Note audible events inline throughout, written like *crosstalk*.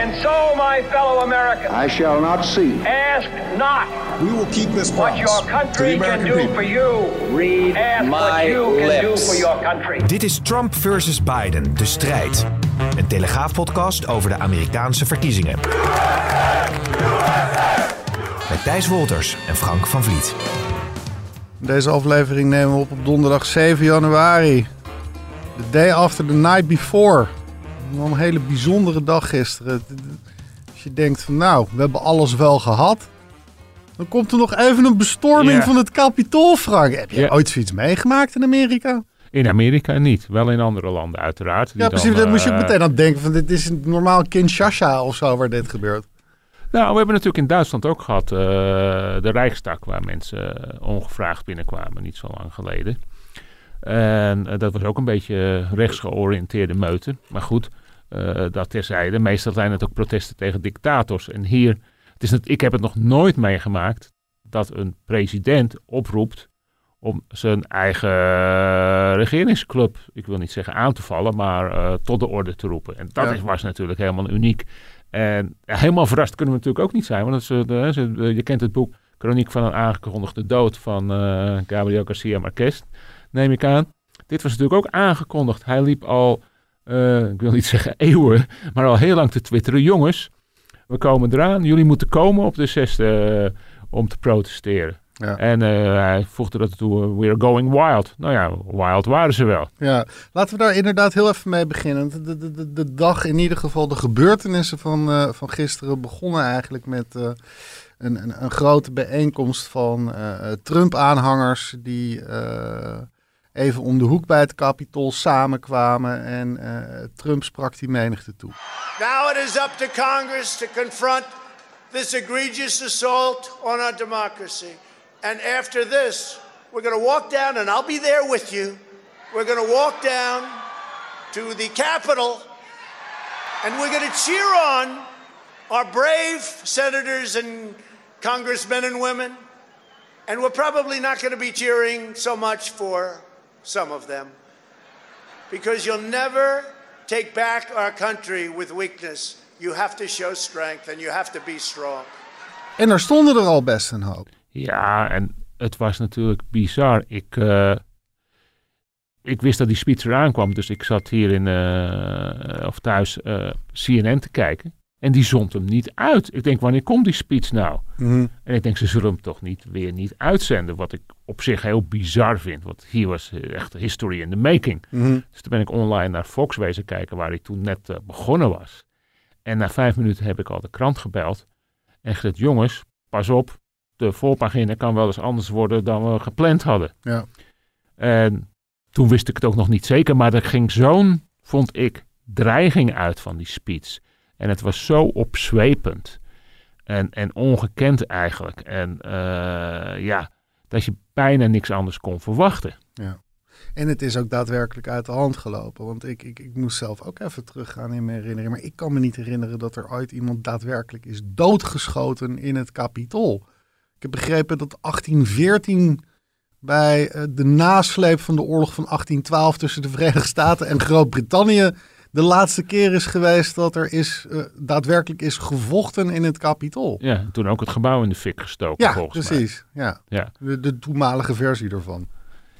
And so, my fellow Americans, I shall not see. ask not We will keep this what promise your to the country can do people. for you. Read Ask what my you can do lips. for your country. Dit is Trump versus Biden, de strijd. Een telegraafpodcast over de Amerikaanse verkiezingen. Met Thijs Wolters en Frank van Vliet. Deze aflevering nemen we op op donderdag 7 januari. The day after the night before. Wel Een hele bijzondere dag gisteren. Als je denkt van nou, we hebben alles wel gehad. Dan komt er nog even een bestorming Ja. van het Capitool, Frank. Heb je Ja. ooit zoiets meegemaakt in Amerika? In Amerika niet, wel in andere landen uiteraard. die Ja, precies. dan, Daar moest je ook eh, meteen aan denken van dit is een normaal Kinshasa of zo waar dit gebeurt. Nou, we hebben natuurlijk in Duitsland ook gehad eh, de Rijksdag, waar mensen eh, ongevraagd binnenkwamen, niet zo lang geleden. En dat was ook een beetje rechtsgeoriënteerde meute. Maar goed, eh, dat terzijde. Meestal zijn het ook protesten tegen dictators. En hier, het is het, ik heb het nog nooit meegemaakt dat een president oproept om zijn eigen regeringsclub, ik wil niet zeggen aan te vallen, maar eh, tot de orde te roepen. En dat Ja. is, was natuurlijk helemaal uniek. En ja, helemaal verrast kunnen we natuurlijk ook niet zijn. Want dat is, eh, je kent het boek Chroniek van een aangekondigde dood van Gabriel Garcia Marquez, neem ik aan. Dit was natuurlijk ook aangekondigd. Hij liep al, eh, ik wil niet zeggen eeuwen, maar al heel lang te twitteren. Jongens, we komen eraan. Jullie moeten komen op de zesde eh, om te protesteren. Ja. En eh, hij voegde dat toe, eh, we're going wild. Nou ja, wild waren ze wel. Ja, laten we daar inderdaad heel even mee beginnen. De, de, de, de dag, in ieder geval de gebeurtenissen van, van gisteren begonnen eigenlijk met een, een, een grote bijeenkomst van Trump-aanhangers die even om de hoek bij het Capitool samenkwamen en eh, Trump sprak die menigte toe. Now it is up to Congress to confront this egregious assault on our democracy. And after this, we're going to walk down, and I'll be there with you. We're going to walk down to the Capitol, and we're going to cheer on our brave senators and congressmen and women. And we're probably not going to be cheering so much for some of them because you'll never take back our country with weakness. You have to show strength and you have to be strong. En er stonden er al best een hoop. Ja, en het was natuurlijk bizar. Ik, eh, ik wist dat die speech eraan kwam, dus ik zat hier in, eh, of thuis eh, CNN te kijken. En die zond hem niet uit. Ik denk, wanneer komt die speech nou? Mhm. En ik denk, ze zullen hem toch niet weer niet uitzenden. Wat ik op zich heel bizar vind. Want hier was eh, echt history in the making. Mhm. Dus toen ben ik online naar Fox wezen kijken, waar hij toen net eh, begonnen was. En na vijf minuten heb ik al de krant gebeld. En gezegd, jongens, pas op. De voorpagina kan wel eens anders worden dan we gepland hadden. Ja. En toen wist ik het ook nog niet zeker. Maar er ging zo'n, vond ik, dreiging uit van die speech. En het was zo opzwepend. En, en ongekend eigenlijk. En eh, ja, dat je bijna niks anders kon verwachten. En het is ook daadwerkelijk uit de hand gelopen. Want ik, ik, ik moest zelf ook even teruggaan in mijn herinnering. Maar ik kan me niet herinneren dat er ooit iemand daadwerkelijk is doodgeschoten in het Capitool. Ik heb begrepen dat 1814 bij eh, de nasleep van de oorlog van 1812 tussen de Verenigde Staten en Groot-Brittannië de laatste keer is geweest dat er is, eh, daadwerkelijk is gevochten in het Capitool. Ja, en toen ook het gebouw in de fik gestoken Ja, volgens mij. precies. Ja. Ja. De, de toenmalige versie ervan.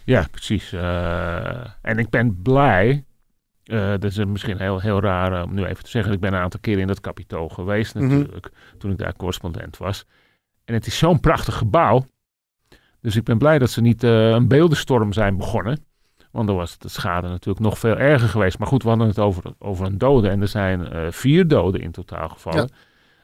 Ja, precies. Eh, en ik ben blij. eh, dat is misschien heel, heel raar om nu even te zeggen. Ik ben een aantal keren in dat kapitool geweest Mhm. natuurlijk. Toen ik daar correspondent was. En het is zo'n prachtig gebouw. Dus ik ben blij dat ze niet een beeldenstorm zijn begonnen. Want dan was de schade natuurlijk nog veel erger geweest. Maar goed, we hadden het over, over een dode. En er zijn eh, vier doden in totaal gevallen.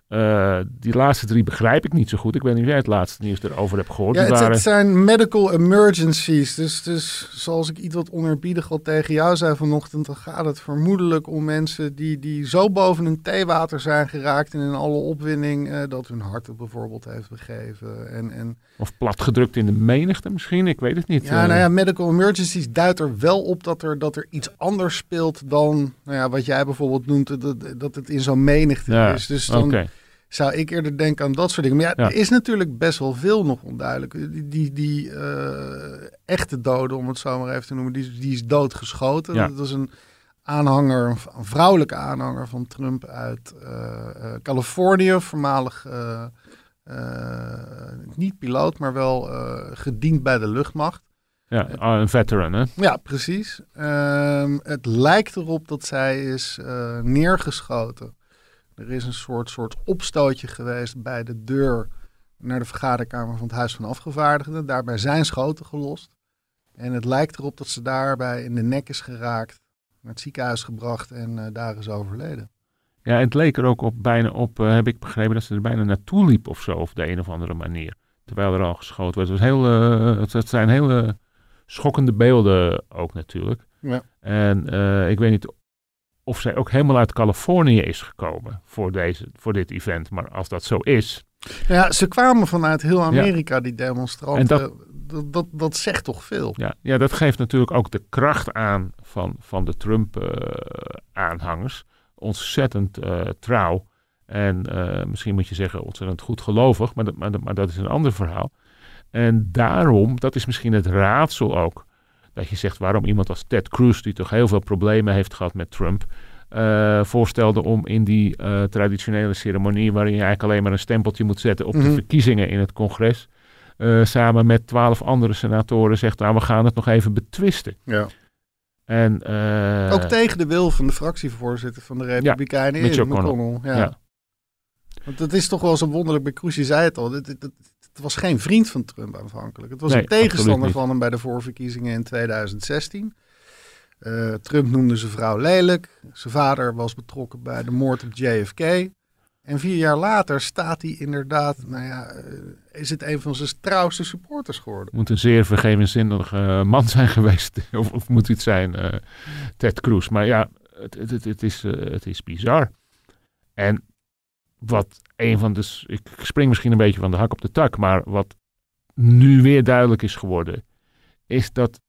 Eh, die laatste drie begrijp ik niet zo goed. Ik weet niet of jij het laatste nieuws erover hebt gehoord. Ja, het, waren- het zijn medical emergencies. Dus, dus zoals ik iets wat onerbiedig al tegen jou zei vanochtend, dan gaat het vermoedelijk om mensen die, die zo boven hun theewater zijn geraakt en in alle opwinding eh, dat hun hart het bijvoorbeeld heeft begeven. En, en Of platgedrukt in de menigte misschien, ik weet het niet. ja, Eh, nou ja, medical emergencies duidt er wel op dat er, dat er iets anders speelt dan nou ja, wat jij bijvoorbeeld noemt, dat, dat het in zo'n menigte ja, is. Dus dan, Oké, zou ik eerder denken aan dat soort dingen. Maar ja, Ja. er is natuurlijk best wel veel nog onduidelijk. Die, die, die eh, echte dode, om het zo maar even te noemen, die, is- die is doodgeschoten. Ja. Dat is een aanhanger, een vrouwelijke aanhanger van Trump uit eh, eh, Californië. Voormalig niet piloot, maar wel gediend bij de luchtmacht. ja, ah, een veteran hè. Ja, precies. Ehm, het lijkt erop dat zij is neergeschoten. Er is een soort, soort opstootje geweest bij de deur naar de vergaderkamer van het Huis van Afgevaardigden. Daarbij zijn schoten gelost. En het lijkt erop dat ze daarbij in de nek is geraakt, naar het ziekenhuis gebracht en eh, daar is overleden. Ja, het leek er ook op, bijna op, eh, heb ik begrepen, dat ze er bijna naartoe liep of zo, op de een of andere manier. Terwijl er al geschoten werd. Het, was heel, eh, het, het zijn hele schokkende beelden ook natuurlijk. Ja. En ik weet niet of zij ook helemaal uit Californië is gekomen voor, deze, voor dit event. Maar als dat zo is, Ja, ze kwamen vanuit heel Amerika, die demonstranten. En dat- dat, dat, dat zegt toch veel. ja, ja, dat geeft natuurlijk ook de kracht aan van, van de Trump-aanhangers. ontzettend eh, trouw. En eh, misschien moet je zeggen ontzettend goed gelovig, maar dat, maar, dat- maar dat is een ander verhaal. En daarom, dat is misschien het raadsel ook, dat je zegt waarom iemand als Ted Cruz, die toch heel veel problemen heeft gehad met Trump, eh, voorstelde om in die eh, traditionele ceremonie, waarin je eigenlijk alleen maar een stempeltje moet zetten op de Mhm. verkiezingen in het congres, eh, samen met twaalf andere senatoren zegt, nou we gaan het nog even betwisten. Ja. En, Ook tegen de wil van de fractievoorzitter van de Republikeinen Mitch in. McConnell. Ja. Ja. Want het is toch wel zo wonderlijk bij Cruz, je zei het al. Het, het, het- was geen vriend van Trump aanvankelijk. Het was Nee, een tegenstander van hem bij de voorverkiezingen in 2016. Eh, Trump noemde zijn vrouw lelijk. Zijn vader was betrokken bij de moord op JFK. En vier jaar later staat hij inderdaad, nou ja, eh, is het een van zijn trouwste supporters geworden. moet een zeer vergevenszinnige man zijn geweest. *laughs* Of, of moet het zijn eh, Ted Cruz. Maar ja, het, het, het, is, eh, het is bizar. En wat een van de... Ik spring misschien een beetje van de hak op de tak. Maar wat nu weer duidelijk is geworden... is dat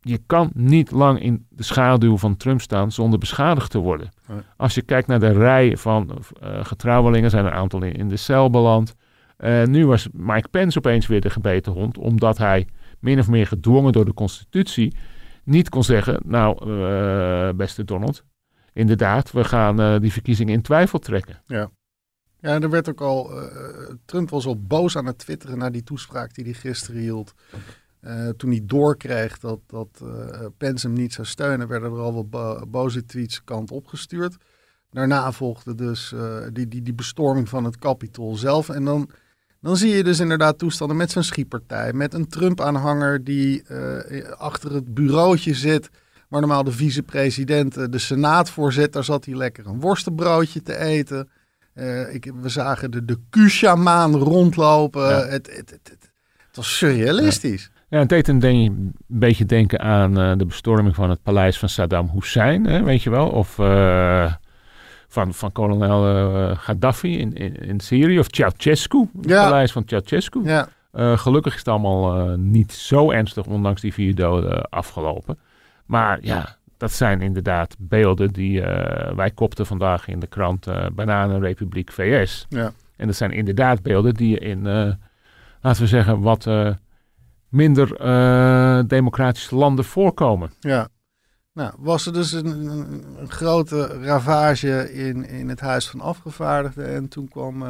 je kan niet lang in de schaduw van Trump staan zonder beschadigd te worden. Nee. Als je kijkt naar de rij van eh getrouwelingen... zijn er een aantal in, in de cel beland... Eh, nu was Mike Pence opeens weer de gebeten hond, omdat hij min of meer gedwongen door de constitutie niet kon zeggen, nou eh, beste Donald, inderdaad, we gaan die verkiezingen in twijfel trekken. Ja, er werd ook al. eh, Trump was al boos aan het twitteren na die toespraak die hij gisteren hield. Eh, toen hij doorkreeg dat, dat eh Pence hem niet zou steunen, werden er al wat bo- boze tweets kant opgestuurd. Daarna volgde dus die, die, die bestorming van het Capitool zelf. En dan, dan zie je dus inderdaad toestanden met zijn schietpartij. Met een Trump-aanhanger die achter het bureautje zit. Waar normaal de vicepresident de senaat voor zit. Daar zat hij lekker een worstenbroodje te eten. Eh, ik, we zagen de, de rondlopen. Ja. Het, het, het, het, het was surrealistisch. Ja, het deed een, denk- een beetje denken aan eh, de bestorming van het paleis van Saddam Hussein, hè, weet je wel, of eh, van, van kolonel eh, Gaddafi in, in, in Syrië, of Ceausescu, het Ja. paleis van Ceausescu. Ja, Eh, gelukkig is het allemaal niet zo ernstig, ondanks die vier doden afgelopen. Maar ja, dat zijn inderdaad beelden die eh, wij kopten vandaag in de krant eh Bananenrepubliek VS. ja. En dat zijn inderdaad beelden die je in, eh, laten we zeggen, wat minder democratische landen voorkomen. Ja. Nou, was er dus een, een, grote ravage in, in het Huis van Afgevaardigden. En toen kwam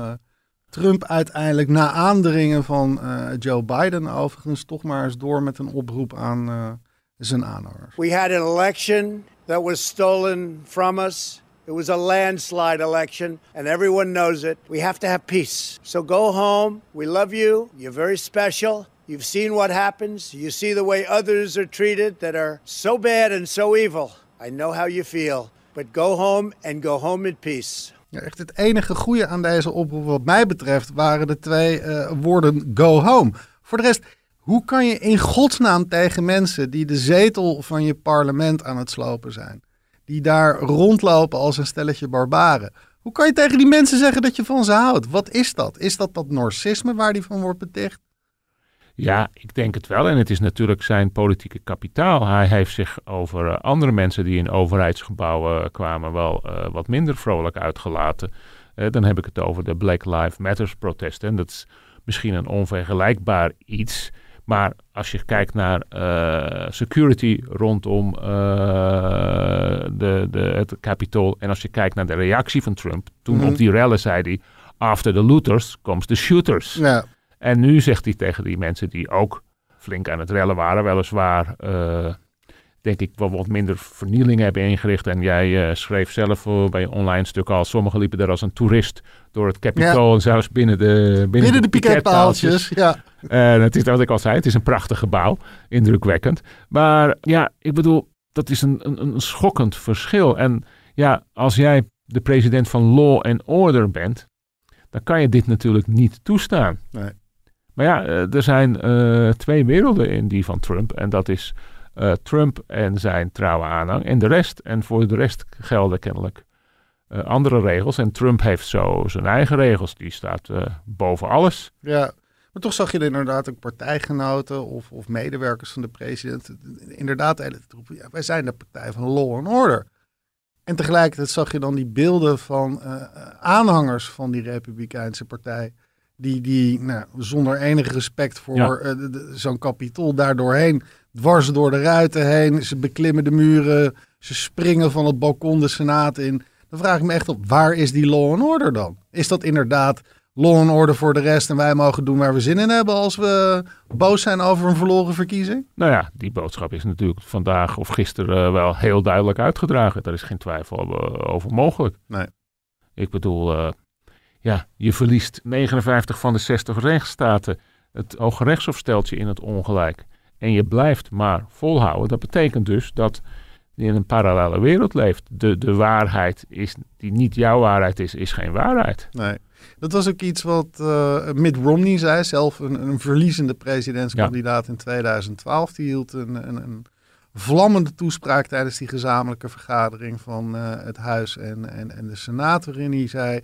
Trump uiteindelijk na aandringen van Joe Biden overigens toch maar eens door met een oproep aan zijn aanhangers. We had an election that was stolen from us. It was a landslide election, and everyone knows it. We have to have peace. So go home. We love you. You're very special. You've seen what happens. You see the way others are treated that are so bad and so evil. I know how you feel. But go home and go home in peace. Ja, echt het enige goede aan deze oproep wat mij betreft waren de twee eh, woorden go home. Voor de rest, hoe kan je in godsnaam tegen mensen die de zetel van je parlement aan het slopen zijn, die daar rondlopen als een stelletje barbaren, hoe kan je tegen die mensen zeggen dat je van ze houdt? Wat is dat? Is dat dat narcisme waar die van wordt beticht? Ja, ik denk het wel. En het is natuurlijk zijn politieke kapitaal. Hij heeft zich over eh, andere mensen die in overheidsgebouwen eh, kwamen wel eh, wat minder vrolijk uitgelaten. Dan heb ik het over de Black Lives Matters protesten. En dat is misschien een onvergelijkbaar iets. Maar als je kijkt naar eh, security rondom eh, de, de, het Capitool. En als je kijkt naar de reactie van Trump. Toen Mhm. op die rellen zei hij. After the looters comes the shooters. Ja, En nu zegt hij tegen die mensen die ook flink aan het rellen waren, weliswaar, eh, denk ik, wel wat minder vernieling hebben ingericht. En jij eh, schreef zelf eh, bij online stuk al, sommigen liepen er als een toerist door het Capitool en zelfs binnen de, binnen binnen de piketpaaltjes. piketpaaltjes. Ja. En het is wat ik al zei, het is een prachtig gebouw, indrukwekkend. Maar ja, ik bedoel, dat is een, een, een schokkend verschil. En ja, als jij de president van Law and Order bent, dan kan je dit natuurlijk niet toestaan. Nee. Maar ja, eh, er zijn eh, twee werelden in die van Trump. En dat is eh, Trump en zijn trouwe aanhang en de rest. En voor de rest gelden kennelijk eh, andere regels. En Trump heeft zo zijn eigen regels. Die staat eh, boven alles. Ja, maar toch zag je er inderdaad ook partijgenoten of, of medewerkers van de president. Inderdaad, roepen, ja, wij zijn de partij van law and order. En tegelijkertijd zag je dan die beelden van aanhangers van die Republikeinse partij. Die, die nou, zonder enig respect voor Ja. zo'n kapitool daar doorheen, dwars door de ruiten heen. Ze beklimmen de muren, ze springen van het balkon de Senaat in. Dan vraag ik me echt op, waar is die law and order dan? Is dat inderdaad law and order voor de rest en wij mogen doen waar we zin in hebben als we boos zijn over een verloren verkiezing? Nou ja, die boodschap is natuurlijk vandaag of gisteren eh, wel heel duidelijk uitgedragen. Daar is geen twijfel over, over mogelijk. Nee. Ik bedoel, eh, ja, je verliest 59 van de 60 rechtsstaten. Het Hoge Rechtshof stelt je in het ongelijk. En je blijft maar volhouden. Dat betekent dus dat je in een parallele wereld leeft. De, de waarheid is, die niet jouw waarheid is, is geen waarheid. Nee. Dat was ook iets wat eh, Mitt Romney zei, zelf een, een verliezende presidentskandidaat in 2012. Die hield een, een, een vlammende toespraak tijdens die gezamenlijke vergadering van eh, het Huis en, en, en de Senaat, waarin hij zei: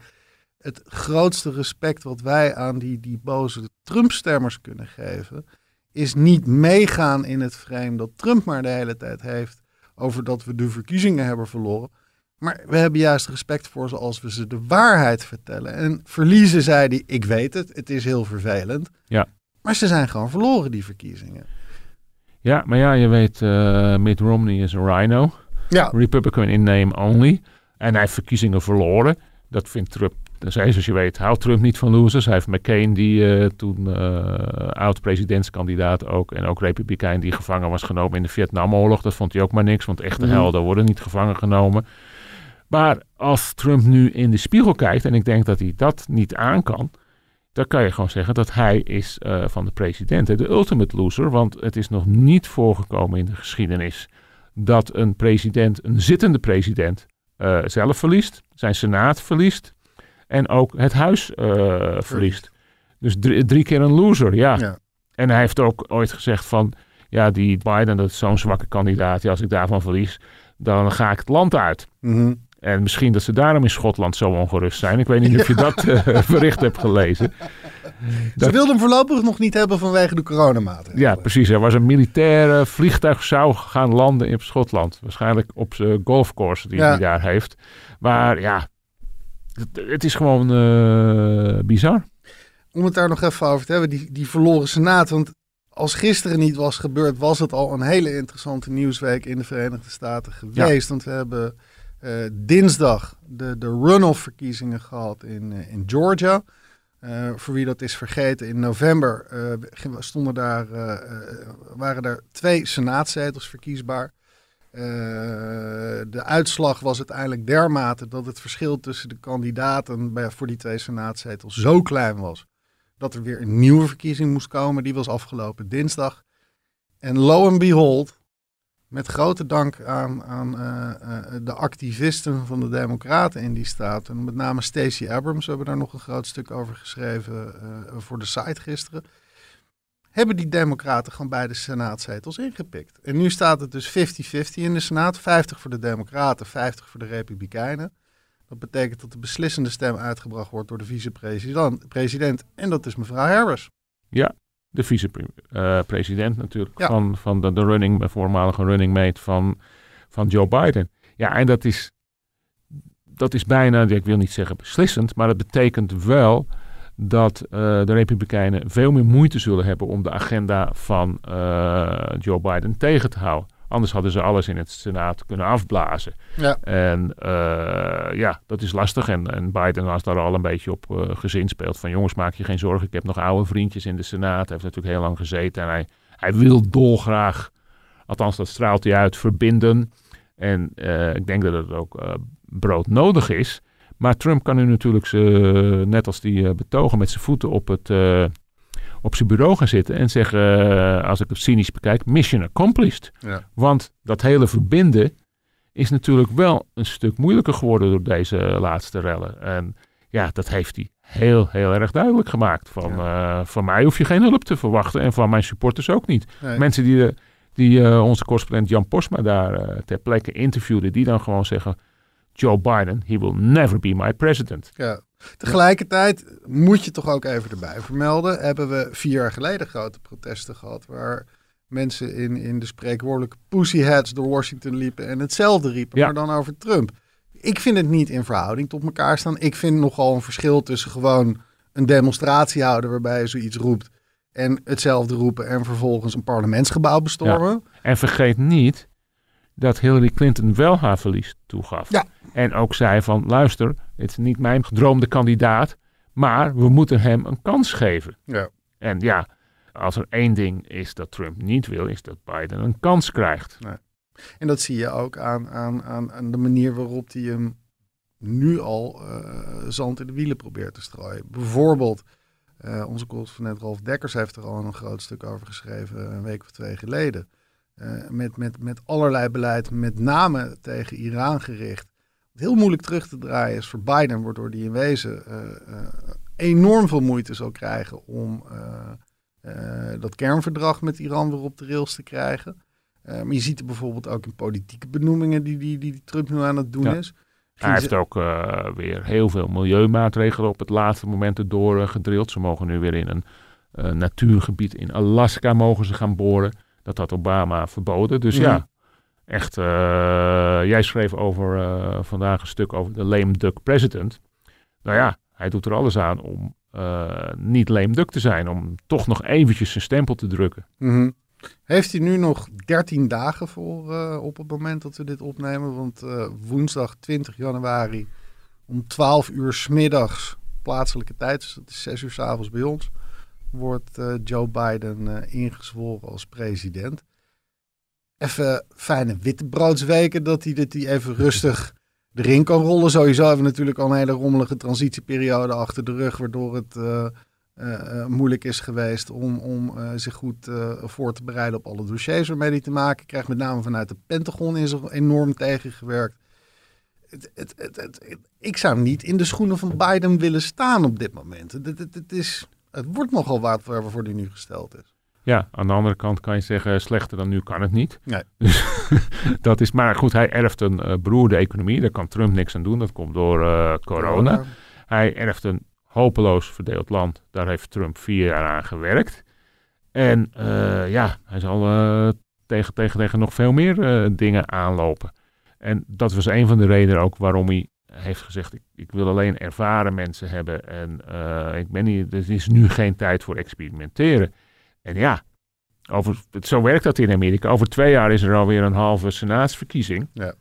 Het grootste respect wat wij aan die, die boze Trump-stemmers kunnen geven, is niet meegaan in het frame dat Trump maar de hele tijd heeft over dat we de verkiezingen hebben verloren. Maar we hebben juist respect voor ze als we ze de waarheid vertellen. En verliezen, zei hij, ik weet het, het is heel vervelend. Ja. Maar ze zijn gewoon verloren, die verkiezingen. Ja, maar ja, je weet, eh Mitt Romney is een rhino. Ja, Republican in name only. En hij heeft verkiezingen verloren. Dat vindt Trump. Dus hij, zoals je weet, houdt Trump niet van losers. Hij heeft McCain, die eh, toen eh, oud-presidentskandidaat ook. En ook republikein die gevangen was genomen in de Vietnamoorlog. Dat vond hij ook maar niks, want echte Mhm. helden worden niet gevangen genomen. Maar als Trump nu in de spiegel kijkt, en ik denk dat hij dat niet aan kan, dan kan je gewoon zeggen dat hij is eh, van de president de ultimate loser. Want het is nog niet voorgekomen in de geschiedenis dat een president, een zittende president, zelf verliest, zijn senaat verliest en ook het huis eh, verliest. Dus drie, drie keer een loser, ja. Ja. En hij heeft ook ooit gezegd van, ja, die Biden, dat is zo'n zwakke kandidaat. Ja, als ik daarvan verlies, dan ga ik het land uit. Mhm. En misschien dat ze daarom in Schotland zo ongerust zijn. Ik weet niet *laughs* of je dat eh, bericht hebt gelezen. Ze Dat- wilden hem voorlopig nog niet hebben vanwege de coronamaatregelen. Ja, precies. Er was een militair eh, vliegtuig zou gaan landen in Schotland. Waarschijnlijk op zijn golfcourse die Ja. hij daar heeft. Maar ja, het, het is gewoon eh, bizar. Om het daar nog even over te hebben, die, die verloren senaat. Want als gisteren niet was gebeurd, was het al een hele interessante nieuwsweek in de Verenigde Staten geweest. Want we hebben eh, dinsdag de, de runoff verkiezingen gehad in, eh, in Georgia. Voor wie dat is vergeten, in november stonden daar, waren er twee senaatzetels verkiesbaar. Eh, de uitslag was uiteindelijk dermate dat het verschil tussen de kandidaten bij, voor die twee senaatzetels zo klein was. Dat er weer een nieuwe verkiezing moest komen. Die was afgelopen dinsdag. En lo and behold, met grote dank aan, aan eh, eh, de activisten van de Democraten in die staat. En met name Stacey Abrams, we hebben daar nog een groot stuk over geschreven voor de site gisteren. Hebben die Democraten gewoon beide senaatzetels ingepikt. En nu staat het dus 50-50 in de Senaat. 50 voor de Democraten, 50 voor de Republikeinen. Dat betekent dat de beslissende stem uitgebracht wordt door de vicepresident. president, En dat is mevrouw Harris. Ja, de vicepresident natuurlijk Ja. van, van de, de running, de voormalige running mate van, van Joe Biden. Ja, en dat is, dat is bijna, ik wil niet zeggen beslissend, maar dat betekent wel dat eh, de Republikeinen veel meer moeite zullen hebben om de agenda van eh, Joe Biden tegen te houden. Anders hadden ze alles in het Senaat kunnen afblazen. Ja. En eh, ja, dat is lastig. En, en Biden was daar al een beetje op eh gezinspeeld. Van jongens, maak je geen zorgen. Ik heb nog oude vriendjes in de Senaat. Hij heeft natuurlijk heel lang gezeten. En hij, hij wil dolgraag, althans dat straalt hij uit, verbinden. En ik denk dat het ook eh, broodnodig is. Maar Trump kan nu natuurlijk, ze, net als die eh, betogen, met zijn voeten op, het, eh, op zijn bureau gaan zitten. En zeggen, eh, als ik het cynisch bekijk, mission accomplished. Ja. Want dat hele verbinden is natuurlijk wel een stuk moeilijker geworden door deze laatste rellen. En ja, dat heeft hij heel, heel erg duidelijk gemaakt. Van, eh, van mij hoef je geen hulp te verwachten en van mijn supporters ook niet. Nee. Mensen die, de, die eh, onze correspondent Jan Posma daar eh, ter plekke interviewde, die dan gewoon zeggen... Joe Biden, he will never be my president. Ja. Tegelijkertijd moet je toch ook even erbij vermelden. Hebben we vier jaar geleden grote protesten gehad. Waar mensen in, in de spreekwoordelijke pussyheads door Washington liepen. En hetzelfde riepen, Ja. maar dan over Trump. Ik vind het niet in verhouding tot elkaar staan. Ik vind nogal een verschil tussen gewoon een demonstratie houden. waarbij je zoiets roept. En hetzelfde roepen en vervolgens een parlementsgebouw bestormen. En vergeet niet dat Hillary Clinton wel haar verlies toegaf. Ja. En ook zei van, luister, het is niet mijn gedroomde kandidaat, maar we moeten hem een kans geven. Ja. En ja, als er één ding is dat Trump niet wil, is dat Biden een kans krijgt. En dat zie je ook aan, aan, aan, aan de manier waarop hij hem nu al eh, zand in de wielen probeert te strooien. Bijvoorbeeld, eh, onze correspondent Rolf Dekkers heeft er al een groot stuk over geschreven, een week of twee geleden. Eh, met, met, met allerlei beleid, met name tegen Iran gericht. Wat heel moeilijk terug te draaien is voor Biden, waardoor hij in wezen eh, eh, enorm veel moeite zal krijgen om dat kernverdrag met Iran weer op de rails te krijgen. Maar je ziet er bijvoorbeeld ook in politieke benoemingen die, die, die Trump nu aan het doen Ja. is. Hij heeft ook weer heel veel milieumaatregelen op het laatste moment erdoor gedrild. Ze mogen nu weer in een natuurgebied in Alaska mogen ze gaan boren. Dat had Obama verboden. Dus Mhm. ja, echt. eh, jij schreef over eh, vandaag een stuk over de lame duck president. Nou ja, hij doet er alles aan om eh, niet lame duck te zijn. Om toch nog eventjes zijn stempel te drukken. Mhm. Heeft hij nu nog 13 dagen voor op het moment dat we dit opnemen? Want woensdag 20 januari om 12 uur 's middags plaatselijke tijd, dus dat is 6 uur 's avonds bij ons, wordt eh, Joe Biden eh, ingezworen als president. Even fijne wittebroodsweken dat hij dit hij even rustig *laughs* erin kan rollen. Sowieso hebben we natuurlijk al een hele rommelige transitieperiode achter de rug, waardoor het eh, moeilijk is geweest om, om zich goed voor te bereiden op alle dossiers waarmee hij te maken krijgt. Met name vanuit de Pentagon is er enorm tegengewerkt. Het, het, het, ik zou niet in de schoenen van Biden willen staan op dit moment. Het, het, het, het is, het wordt nogal wat waarvoor hij nu gesteld is. Ja, aan de andere kant kan je zeggen, slechter dan nu kan het niet. Nee. *laughs* Dus dat is, maar goed, hij erft een eh, beroerde economie. Daar kan Trump niks aan doen. Dat komt door eh, corona. Hij erft een hopeloos verdeeld land. Daar heeft Trump vier jaar aan gewerkt. En eh, ja, hij zal tegen, tegen, tegen nog veel meer dingen aanlopen. En dat was een van de redenen ook waarom hij heeft gezegd: ik, ik wil alleen ervaren mensen hebben. En eh, ik ben niet, er is nu geen tijd voor experimenteren. En ja, over, zo werkt dat in Amerika. Over twee jaar is er alweer een halve senaatsverkiezing. Ja.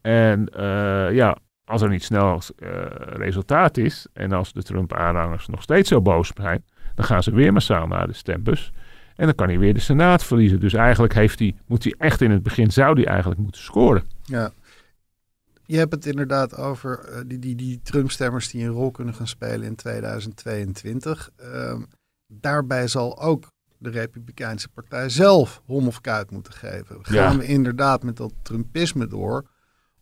En eh, ja, als er niet snel eh, resultaat is en als de Trump-aanhangers nog steeds zo boos zijn, dan gaan ze weer massaal naar de stembus. En dan kan hij weer de Senaat verliezen. Dus eigenlijk heeft hij, moet hij echt in het begin, zou hij eigenlijk moeten scoren. Ja. Je hebt het inderdaad over eh, die, die, die Trump-stemmers die een rol kunnen gaan spelen in 2022. Ehm, daarbij zal ook de Republikeinse Partij zelf hom of kuit moeten geven. Gaan Ja. we inderdaad met dat Trumpisme door?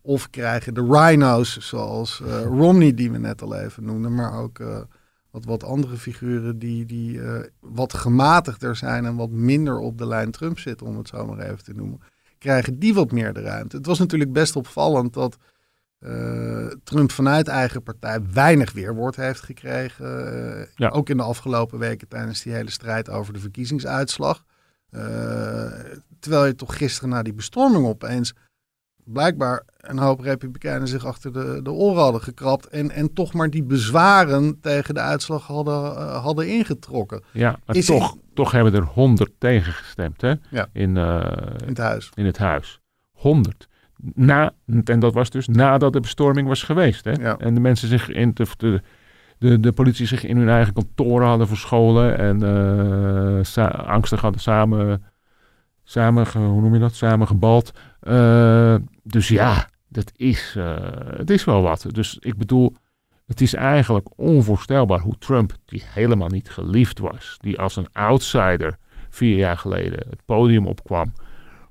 Of krijgen de rhino's, zoals eh, Romney, die we net al even noemden, maar ook eh, wat, wat andere figuren die, die wat gematigder zijn en wat minder op de lijn Trump zitten, om het zo maar even te noemen, krijgen die wat meer de ruimte. Het was natuurlijk best opvallend dat eh, Trump vanuit eigen partij weinig weerwoord heeft gekregen. eh, Ja. Ook in de afgelopen weken tijdens die hele strijd over de verkiezingsuitslag. Eh, terwijl je toch gisteren na die bestorming opeens blijkbaar een hoop republikeinen zich achter de, de oren hadden gekrapt. En, en toch maar die bezwaren tegen de uitslag hadden, hadden ingetrokken Ja, maar Is- toch, toch hebben er 100 tegen gestemd hè? Ja. In, in het huis. in het huis. 100. Na, en dat was dus nadat de bestorming was geweest. Hè? Ja. En de mensen zich in de, de, de, de politie zich in hun eigen kantoren hadden verscholen. En eh, sa- angstig hadden samen, samen, hoe noem je dat? Samen gebald. Eh, dus ja, dat is, eh, het is wel wat. Dus ik bedoel, het is eigenlijk onvoorstelbaar hoe Trump, die helemaal niet geliefd was, die als een outsider vier jaar geleden het podium opkwam,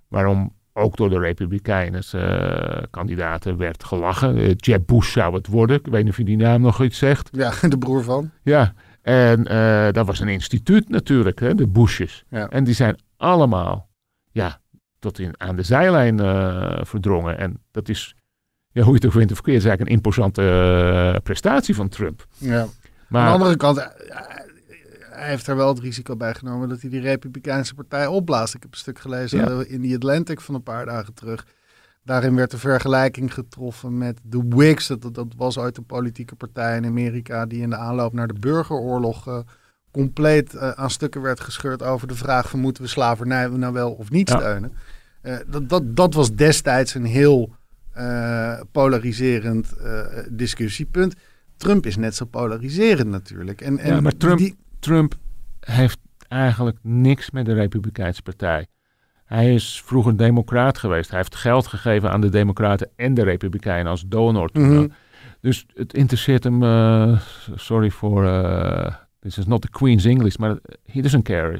waarom ook door de Republikeinen eh, kandidaten werd gelachen. Eh, Jeb Bush zou het worden. Ik weet niet of je die naam nog iets zegt. Ja, *laughs* de broer van. Ja, en eh, dat was een instituut natuurlijk, hè, de Bushes. Ja. En die zijn allemaal ja, tot in, aan de zijlijn verdrongen. En dat is, ja, hoe je het ook vindt of is eigenlijk een imposante prestatie van Trump. Ja. Aan Maar de andere kant, hij heeft er wel het risico bij genomen dat hij die Republikeinse partij opblaast. Ik heb een stuk gelezen Ja. in die Atlantic van een paar dagen terug. Daarin werd de vergelijking getroffen met de Whigs. Dat, dat was ooit een politieke partij in Amerika die in de aanloop naar de burgeroorlog eh, compleet eh, aan stukken werd gescheurd over de vraag van moeten we slavernij nou wel of niet Ja. steunen. Eh, dat, dat, dat was destijds een heel polariserend discussiepunt. Trump is net zo polariserend natuurlijk. En, en Ja, maar Trump- die, Trump heeft eigenlijk niks met de Republikeinse Partij. Hij is vroeger democraat geweest. Hij heeft geld gegeven aan de democraten en de republikeinen als donor. Mhm. Dus het interesseert hem, eh, sorry for, eh this is not the Queen's English, maar he doesn't care.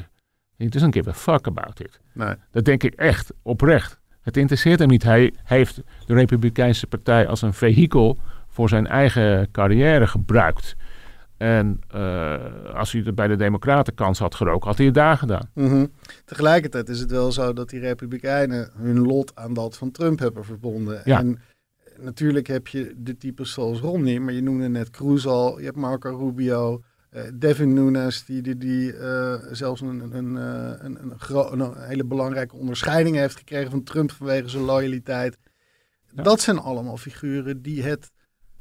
He doesn't give a fuck about it. nee. Dat denk ik echt, oprecht. Het interesseert hem niet. Hij heeft de Republikeinse Partij als een vehikel voor zijn eigen carrière gebruikt. En eh, als hij er bij de Democraten kans had geroken, had hij het daar gedaan. Mhm. Tegelijkertijd is het wel zo dat die Republikeinen hun lot aan dat van Trump hebben verbonden. Ja. En natuurlijk heb je de types zoals Romney, maar je noemde net Cruz al, je hebt Marco Rubio, eh, Devin Nunes, die, die, die eh, zelfs een, een, een, een, hele belangrijke onderscheiding heeft gekregen van Trump vanwege zijn loyaliteit. Ja. Dat zijn allemaal figuren die het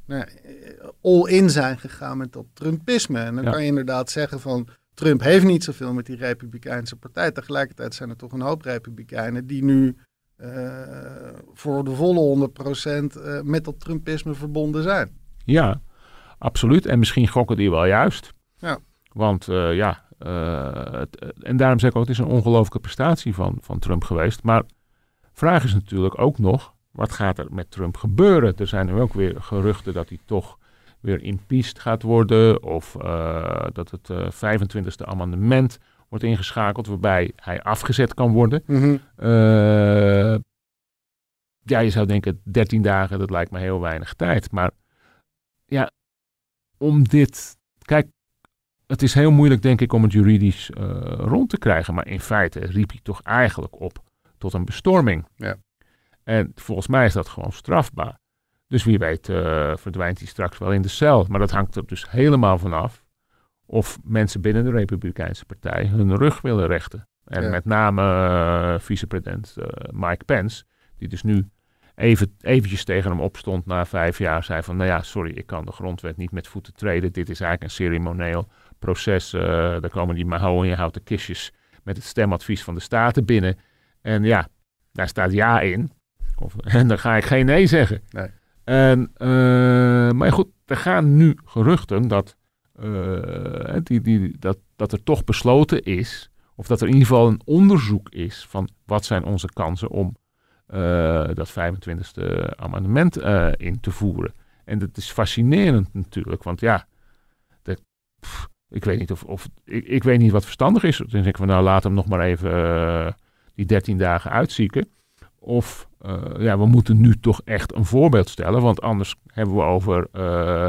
nou, eh, all-in zijn gegaan met dat Trumpisme. En dan Ja. kan je inderdaad zeggen van Trump heeft niet zoveel met die Republikeinse partij. Tegelijkertijd zijn er toch een hoop Republikeinen die nu eh, voor de volle 100% eh, met dat Trumpisme verbonden zijn. Ja, absoluut. En misschien gokken die wel juist. Ja. Want ja, het- en daarom zeg ik ook, het is een ongelooflijke prestatie van, van Trump geweest. Maar vraag is natuurlijk ook nog, wat gaat er met Trump gebeuren? Er zijn nu ook weer geruchten dat hij toch weer impeached gaat worden. Of eh, dat het eh 25e amendement wordt ingeschakeld, waarbij hij afgezet kan worden. Eh, ja, je zou denken 13 dagen, dat lijkt me heel weinig tijd. Maar ja, om dit. Kijk, het is heel moeilijk, denk ik, om het juridisch rond te krijgen. Maar in feite riep hij toch eigenlijk op tot een bestorming. Ja. En volgens mij is dat gewoon strafbaar. Dus wie weet eh, verdwijnt hij straks wel in de cel. Maar dat hangt er dus helemaal vanaf of mensen binnen de Republikeinse Partij hun rug willen rechten. En Ja. met name eh, vicepresident eh, Mike Pence, die dus nu even, eventjes tegen hem opstond na vijf jaar, zei van, nou ja, sorry, ik kan de grondwet niet met voeten treden. Dit is eigenlijk een ceremonieel proces. daar komen die mahoniehouten kistjes met het stemadvies van de Staten binnen. En ja, daar staat ja in. Of, *laughs* en dan ga ik geen nee zeggen. Nee. En, eh, maar goed, er gaan nu geruchten dat, eh, die, die, dat, dat er toch besloten is, of dat er in ieder geval een onderzoek is van wat zijn onze kansen om eh, dat 25e amendement in te voeren. En dat is fascinerend natuurlijk, want ja, pff, ik weet niet of, of ik, ik weet niet wat verstandig is. Dan denk ik van nou laat hem nog maar even die 13 dagen uitzieken. Of eh, ja, we moeten nu toch echt een voorbeeld stellen, want anders hebben we over eh,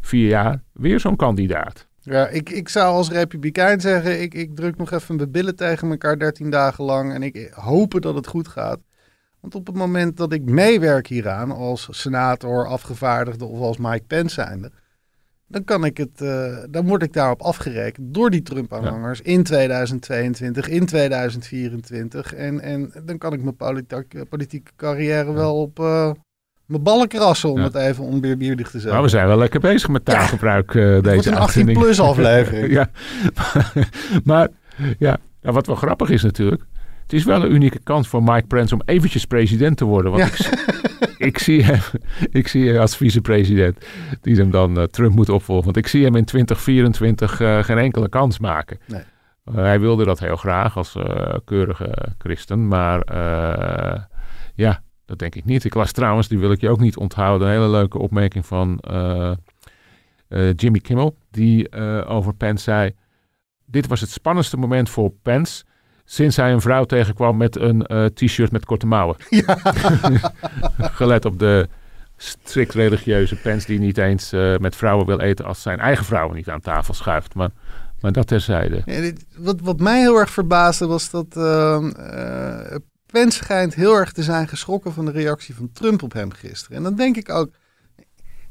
vier jaar weer zo'n kandidaat. Ja, ik, ik zou als republikein zeggen, ik, ik druk nog even mijn billen tegen elkaar 13 dagen lang en ik hoop dat het goed gaat. Want op het moment dat ik meewerk hieraan als senator, afgevaardigde of als Mike Pence zijnde, dan, kan ik het, eh, dan word ik daarop afgerekend door die Trump-aanhangers in 2022, in 2024. En, en dan kan ik mijn politiek, politieke carrière wel op uh, mijn ballen krassen, om Ja. het even onbeerbiedig te zeggen. Maar we zijn wel lekker bezig met taalgebruik eh, Het wordt deze een uitzending. 18-plus *laughs* aflevering. ja, *laughs* maar ja, nou, wat wel grappig is natuurlijk. Het is wel een unieke kans voor Mike Pence om eventjes president te worden. Want Ja. ik, *laughs* ik, zie hem, ik zie hem als vicepresident die hem dan eh, Trump moet opvolgen. Want ik zie hem in 2024 eh, geen enkele kans maken. Nee. Eh, hij wilde dat heel graag als keurige christen. Maar ja, dat denk ik niet. Ik las trouwens, die wil ik je ook niet onthouden, een hele leuke opmerking van Jimmy Kimmel. Die over Pence zei, dit was het spannendste moment voor Pence sinds hij een vrouw tegenkwam met een eh, t-shirt met korte mouwen. *laughs* *laughs* Gelet op de strikt religieuze Pence die niet eens eh, met vrouwen wil eten als zijn eigen vrouwen niet aan tafel schuift. Maar, maar dat terzijde. Ja, dit- wat, wat mij heel erg verbaasde was dat ehm, eh, Pence schijnt heel erg te zijn geschrokken van de reactie van Trump op hem gisteren. En dan denk ik ook,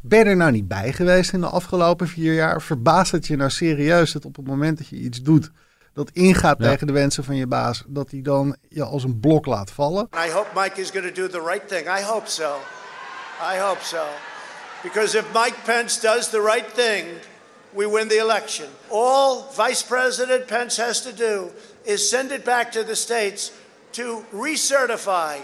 ben er nou niet bij geweest in de afgelopen vier jaar? Verbaast het je nou serieus dat op het moment dat je iets doet dat ingaat Ja. tegen de wensen van je baas, dat hij dan je als een blok laat vallen? I hope Mike is going to do the right thing. I hope so. I hope so. Because if Mike Pence does the right thing, we win the election. All Vice President Pence has to do is send it back to the states to recertify.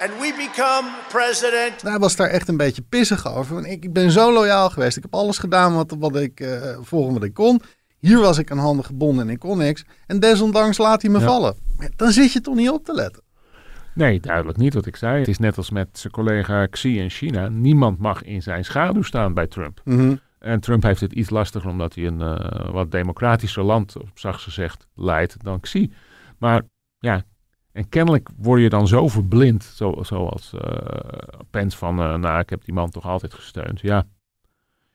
And we become president Hij was daar echt een beetje pissig over. Want ik, ik ben zo loyaal geweest. Ik heb alles gedaan wat, wat ik eh volgens wat ik kon. Hier was ik aan handen gebonden en ik kon niks. En desondanks laat hij me Ja. vallen. Dan zit je toch niet op te letten. Nee, duidelijk niet wat ik zei. Het is net als met zijn collega Xi in China. Niemand mag in zijn schaduw staan bij Trump. En Trump heeft het iets lastiger omdat hij een eh, wat democratischer land, op zacht gezegd, leidt dan Xi. Maar ja, en kennelijk word je dan zo verblind, zo, zoals eh Pence van, eh, nou, ik heb die man toch altijd gesteund. Ja,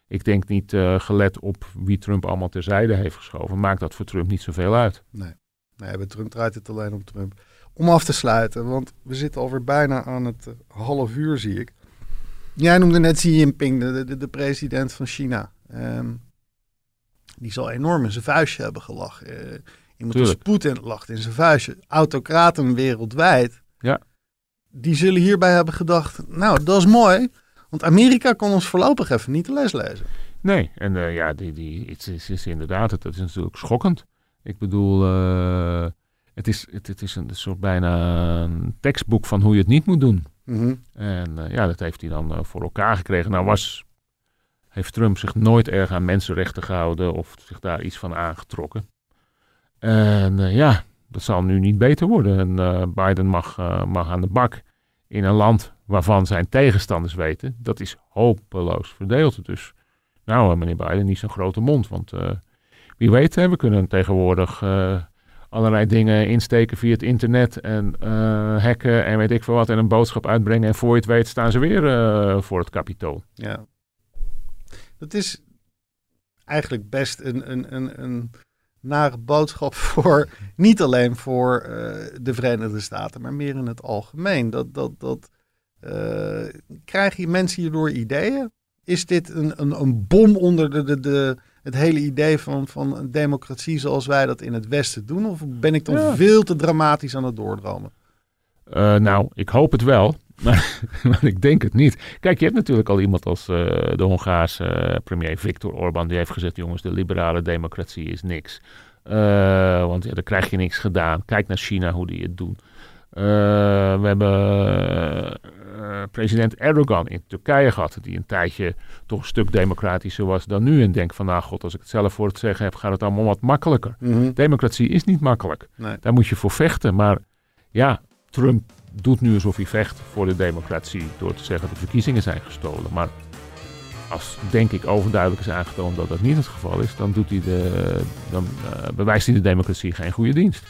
ik denk niet eh, gelet op wie Trump allemaal terzijde heeft geschoven, maakt dat voor Trump niet zoveel uit. Nee, bij Trump draait het alleen om Trump. Om af te sluiten, want we zitten alweer bijna aan het eh, half uur, zie ik. Jij noemde net Xi Jinping, de, de, de president van China. Ehm, die zal enorm in zijn vuistje hebben gelachen. Eh, iemand als Tuurlijk. Poetin lacht in zijn vuistje. Autocraten wereldwijd. Ja. Die zullen hierbij hebben gedacht, nou, dat is mooi. Want Amerika kan ons voorlopig even niet de les lezen. Nee, en eh, ja, die, die, het is, is inderdaad, het, is natuurlijk schokkend. Ik bedoel, eh, het, is, het, het is een soort bijna een tekstboek van hoe je het niet moet doen. En eh, ja, dat heeft hij dan voor elkaar gekregen. Nou was, heeft Trump zich nooit erg aan mensenrechten gehouden of zich daar iets van aangetrokken. En ja, dat zal nu niet beter worden. En Biden mag, mag aan de bak in een land waarvan zijn tegenstanders weten, dat is hopeloos verdeeld. Dus nou, eh, meneer Biden, niet zo'n grote mond. Want eh, wie weet, hè, we kunnen tegenwoordig eh, allerlei dingen insteken via het internet en hacken en weet ik veel wat en een boodschap uitbrengen. En voor je het weet staan ze weer voor het kapitool. Ja. Dat is eigenlijk best een, een, een, een nare boodschap *laughs* voor, niet alleen voor de Verenigde Staten, maar meer in het algemeen. Dat, dat, dat, eh, krijg je mensen hierdoor ideeën? Is dit een, een, een bom onder de, de, de, het hele idee van, van een democratie zoals wij dat in het Westen doen? Of ben ik dan Ja. veel te dramatisch aan het doordromen? Eh, nou, ik hoop het wel, *laughs* maar, maar ik denk het niet. Kijk, je hebt natuurlijk al iemand als eh, de Hongaarse premier Viktor Orban. Die heeft gezegd, jongens, de liberale democratie is niks. Want ja, dan krijg je niks gedaan. Kijk naar China, hoe die het doen. We hebben eh, president Erdogan in Turkije gehad. Die een tijdje toch een stuk democratischer was dan nu. En denk van, nou god, als ik het zelf voor het zeggen heb, gaat het allemaal wat makkelijker. Democratie is niet makkelijk. Nee. Daar moet je voor vechten. Maar ja, Trump doet nu alsof hij vecht voor de democratie door te zeggen dat de verkiezingen zijn gestolen. Maar als denk ik overduidelijk is aangetoond dat dat niet het geval is, dan, doet hij de, dan eh, bewijst hij de democratie geen goede dienst.